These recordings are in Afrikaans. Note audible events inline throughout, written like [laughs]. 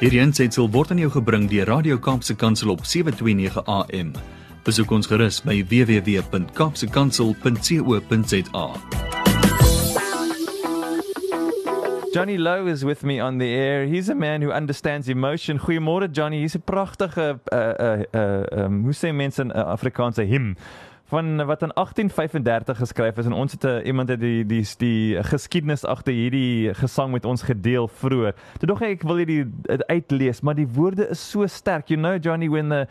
Hierdie aanseit word aan jou gebring deur Radio Kaapse Kansel op 7:29 AM. Besoek ons gerus by www.kapsekansel.co.za. Johnny Lowe is with me on the air. He's a man who understands emotion. Goeiemôre Johnny. He's 'n pragtige uh uh uh um, hoe sê mense in uh, Afrikaanse him van wat in 1835 geskryf is en ons het uh, iemand het die die die geskiedenis agter hierdie gesang met ons gedeel vroeër. Toe dog ek ek wil hierdie uitlees, maar die woorde is so sterk. You know Johnny when the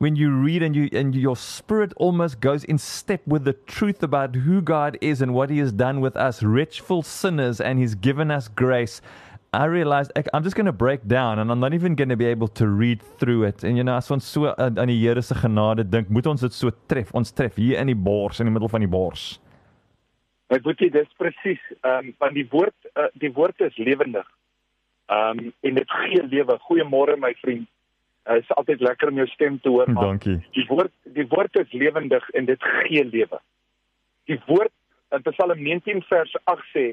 when you read and you and your spirit almost goes in step with the truth about who God is and what he has done with us rich full sinners and he's given us grace I realized I'm just going to break down and I'm not even going to be able to read through it and you know as ons so aan die Here se genade dink moet ons dit so tref ons tref hier in die bors in die middel van die bors Ek weet dit presies ehm um, want die woord uh, die woord is lewendig ehm um, en dit gee lewe goeiemôre my vriend Uh, is altyd lekker om jou stem te hoor. Dankie. Die woord die woord is lewendig en dit gee lewe. Die woord in Psalm 19 vers 8 sê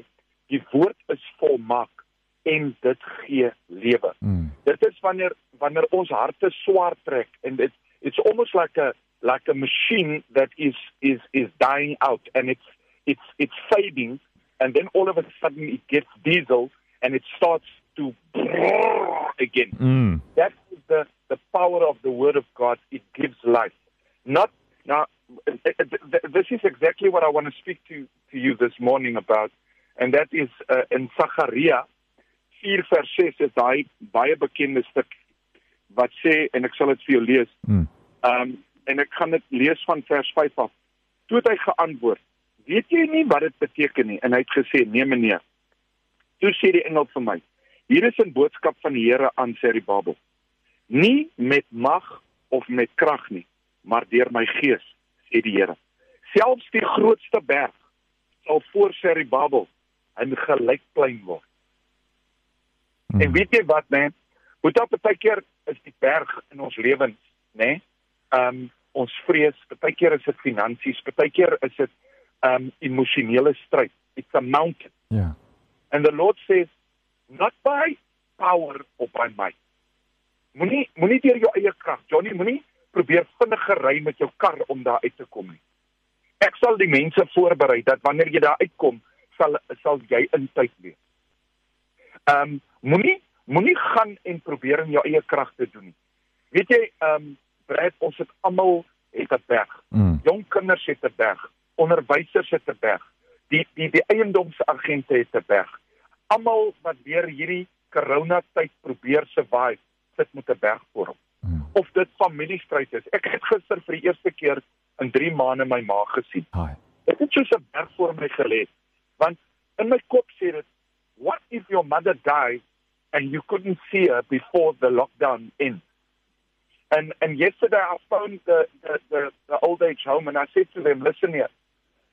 die woord is volmaak en dit gee lewe. Mm. Dit is wanneer wanneer ons harte swaar trek en dit it's almost like a like a machine that is is is dying out and it's it's it's fading and then all of a sudden it gets diesel and it starts to again. Mm. That is the the power of the word of God. It gives life. Not now. This is exactly what I want to speak to to you this morning about, and that is uh, in Zachariah 4 vers 6 is daai baie bekende stuk wat sê en ek sal dit vir jou lees. Hmm. Ehm um, en ek gaan dit lees van vers 5 af. Toe het hy geantwoord: "Weet jy nie wat dit beteken nie?" En hy het gesê: "Nee meneer." Toe sê die engel vir my: Hier is 'n boodskap van die Here aan Serubabel. Nie met mag of met krag nie, maar deur my gees, sê die Here. Selfs die grootste berg sal voor Serubabel 'n gelykplein word. Hmm. En weet jy wat, man? Moet op baie keer is die berg in ons lewens, né? Nee? Ehm um, ons vrees, baie keer is dit finansies, baie keer is dit ehm um, emosionele stryd. It's a mountain. Ja. Yeah. And the Lord says not by power of by might. Moenie moenie deur jou eie krag, Johnny, moenie probeer vinniger ry met jou kar om daar uit te kom nie. Ek sal die mense voorberei dat wanneer jy daar uitkom, sal sal jy in tyd wees. Ehm um, moenie moenie gaan en probeer in jou eie krag te doen nie. Weet jy, ehm um, Brad, ons het almal het 'n berg. Mm. Jong kinders het 'n berg, onderwysers het 'n berg. Die die die eiendomsagente het 'n berg almal wat deur hierdie corona tyd probeer survive, sit met 'n berg voor hom. Hmm. Of dit familiestryd is. Ek het gister vir die eerste keer in 3 maande my ma gesien. Hi. Dit het soos 'n berg voor my gelê. Want in my kop sê dit, what if your mother dies and you couldn't see her before the lockdown ends? And and yesterday I phoned the the the, the old age home and I said to them, listen here,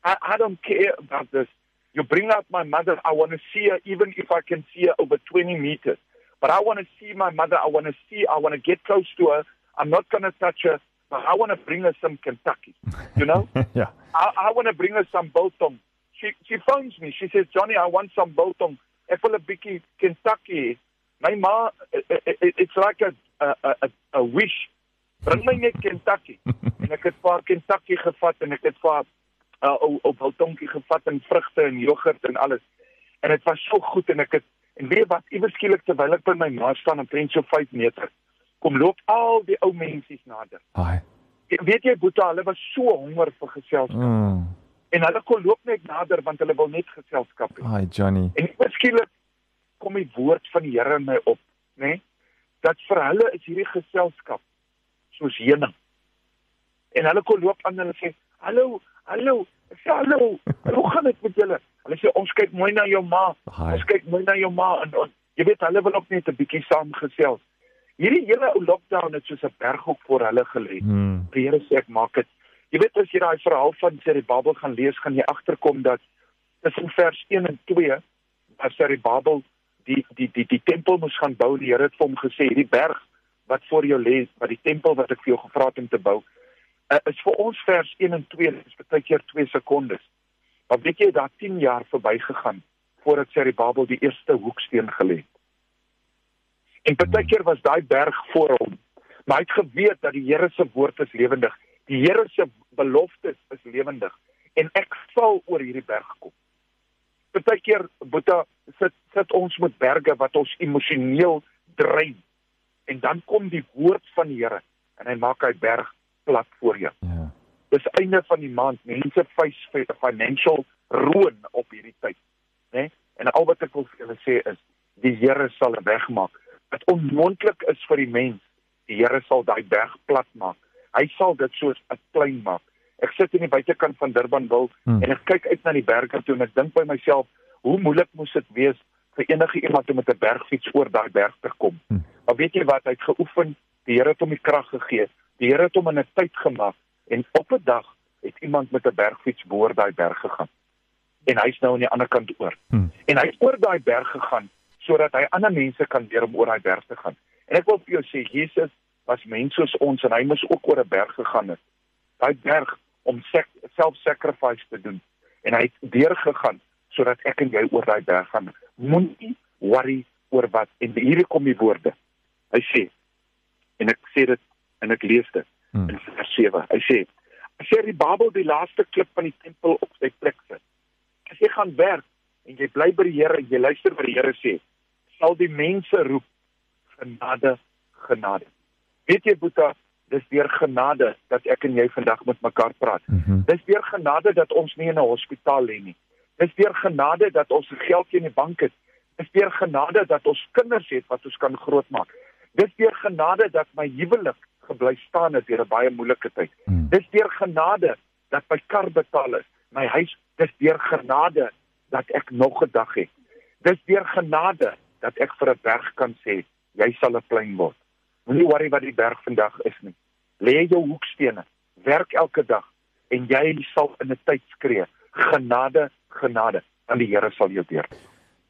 I, I don't care about this You bring out my mother. I want to see her, even if I can see her over 20 meters. But I want to see my mother. I want to see, I want to get close to her. I'm not going to touch her, but I want to bring her some Kentucky. You know? [laughs] yeah. I, I want to bring her some biltong. She, she phones me. She says, Johnny, I want some biltong. Ek wil 'n bietjie Kentucky. My ma, it, it, it's like a, a, a, a wish. Bring my net Kentucky. [laughs] en ek het vir Kentucky gevat en ek het vir uh, op op donkie gevat en vrugte en jogurt en alles. En dit was so goed en ek het en weet wat iewers skielik terwyl ek by my ma staan en prent so 5 meter kom loop al die ou mensies nader. Haai. Weet jy Boeta, hulle was so honger vir geselskap. Mm. En hulle kon loop net nader want hulle wil net geselskap hê. Haai Johnny. En skielik kom die woord van die Here in my op, né? Nee? Dat vir hulle is hierdie geselskap soos heuning. En hulle kon loop aan en hulle sê, "Hallo, hallo, sê hallo. Hoe gaan dit met julle? Hulle sê ons kyk mooi na jou ma. Hi. Ons kyk mooi na jou ma en, en jy weet hulle wil ook net 'n bietjie saam gesels. Hierdie hele ou lockdown het soos 'n berghok voor hulle gelê. Hmm. Die Here sê ek maak dit. Jy weet as jy daai verhaal van Serubabel gaan lees, gaan jy agterkom dat tussen vers 1 en 2 as Serubabel die die die die tempel moes gaan bou, die Here het vir hom gesê, hierdie berg wat voor jou lê, wat die tempel wat ek vir jou gevra het om te bou, uh, is vir ons vers 1 en 2 is baie keer 2 sekondes. Maar weet jy dat 10 jaar verbygegaan voordat Serubabel die eerste hoeksteen gelê het. En partykeer was daai berg voor hom. Maar hy het geweet dat die Here se woord is lewendig. Die Here se beloftes is lewendig en ek sal oor hierdie berg kom. Partykeer Boeta sit sit ons met berge wat ons emosioneel drein. En dan kom die woord van die Here en hy maak hy berg plat voor jou. Ja. Dis einde van die maand. Mense face financial ruin op hierdie tyd, né? Nee? En al wat ek wil vir julle sê is die Here sal 'n weg maak. Dit onmoontlik is vir die mens. Die Here sal daai berg plat maak. Hy sal dit soos 'n klein maak. Ek sit in die buitekant van Durbanville hmm. en ek kyk uit na die berge toe en ek dink by myself, hoe moeilik moes dit wees vir enige iemand om met 'n bergfiets oor daai berg te kom. Hmm. Maar weet jy wat, hy het geoefen. Die Here het hom die krag gegee. Die Here het hom in 'n tyd gemaak en op 'n dag het iemand met 'n bergfiets boor daai berg gegaan. En hy's nou aan die ander kant oor. Hmm. En hy het oor daai berg gegaan sodat hy ander mense kan leer om oor daai berg te gaan. En ek wil vir jou sê Jesus was mens soos ons en hy moes ook oor 'n berg gegaan het. Daai berg om self-sacrifice te doen. En hy het deur gegaan sodat ek en jy oor daai berg gaan. Moenie worry oor wat en hier kom die woorde. Hy sê en ek sê dit en ek lees dit hmm. in vers 7. Hy sê: "As jy die Babel die laaste klip van die tempel op sy plek sit, as jy gaan werk en jy bly by die Here jy luister wat die Here sê, sal die mense roep genade, genade." Weet jy Boeta, dis deur genade dat ek en jy vandag met mekaar praat. Mm -hmm. Dis deur genade dat ons nie in 'n hospitaal lê nie. Dis deur genade dat ons geld in die bank het. Dis deur genade dat ons kinders het wat ons kan grootmaak. Dis deur genade dat my huwelik gebly staan het deur 'n baie moeilike tyd. Hmm. Dis deur genade dat my kar betaal is, my huis, dis deur genade dat ek nog 'n dag het. Dis deur genade dat ek vir 'n berg kan sê, jy sal 'n plein word. Moenie worry wat die berg vandag is nie. Lê jou hoekstene, werk elke dag en jy sal in 'n tyd skree, genade, genade, en die Here sal jou deur.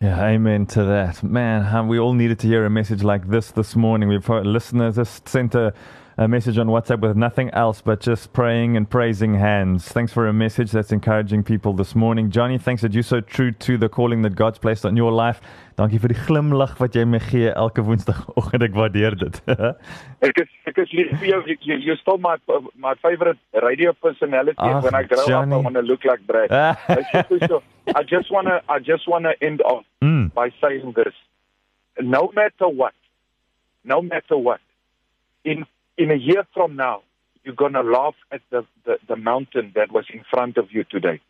Yeah, amen to that. Man, we all needed to hear a message like this this morning. We've heard listeners just sent a a message on WhatsApp with nothing else but just praying and praising hands. Thanks for a message that's encouraging people this morning. Johnny, thanks that you're so true to the calling that God's placed on your life. Dankie vir die glimlag wat jy my gee elke woensdagoggend. Ek waardeer dit. [laughs] ek is ek is lief vir jou. You, you stole my my favorite radio personality Ach, when I grow Johnny. up I want to look like Brad. [laughs] I just want to I just want to end off mm. by saying this. No matter what. No matter what. In in a year from now, you're going to laugh at the, the, the mountain that was in front of you today.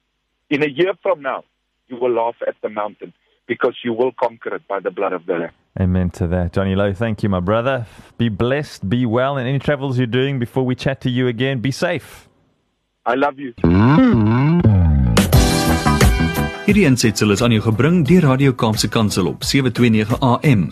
In a year from now, you will laugh at the mountain because you will conquer it by the blood of the Lamb. Amen to that. Johnny Lowe, thank you, my brother. Be blessed, be well, and any travels you're doing before we chat to you again, be safe. I love you. Hierdie aansetsel is aan jou gebring deur Radio Kaapse Kansel op 729 AM.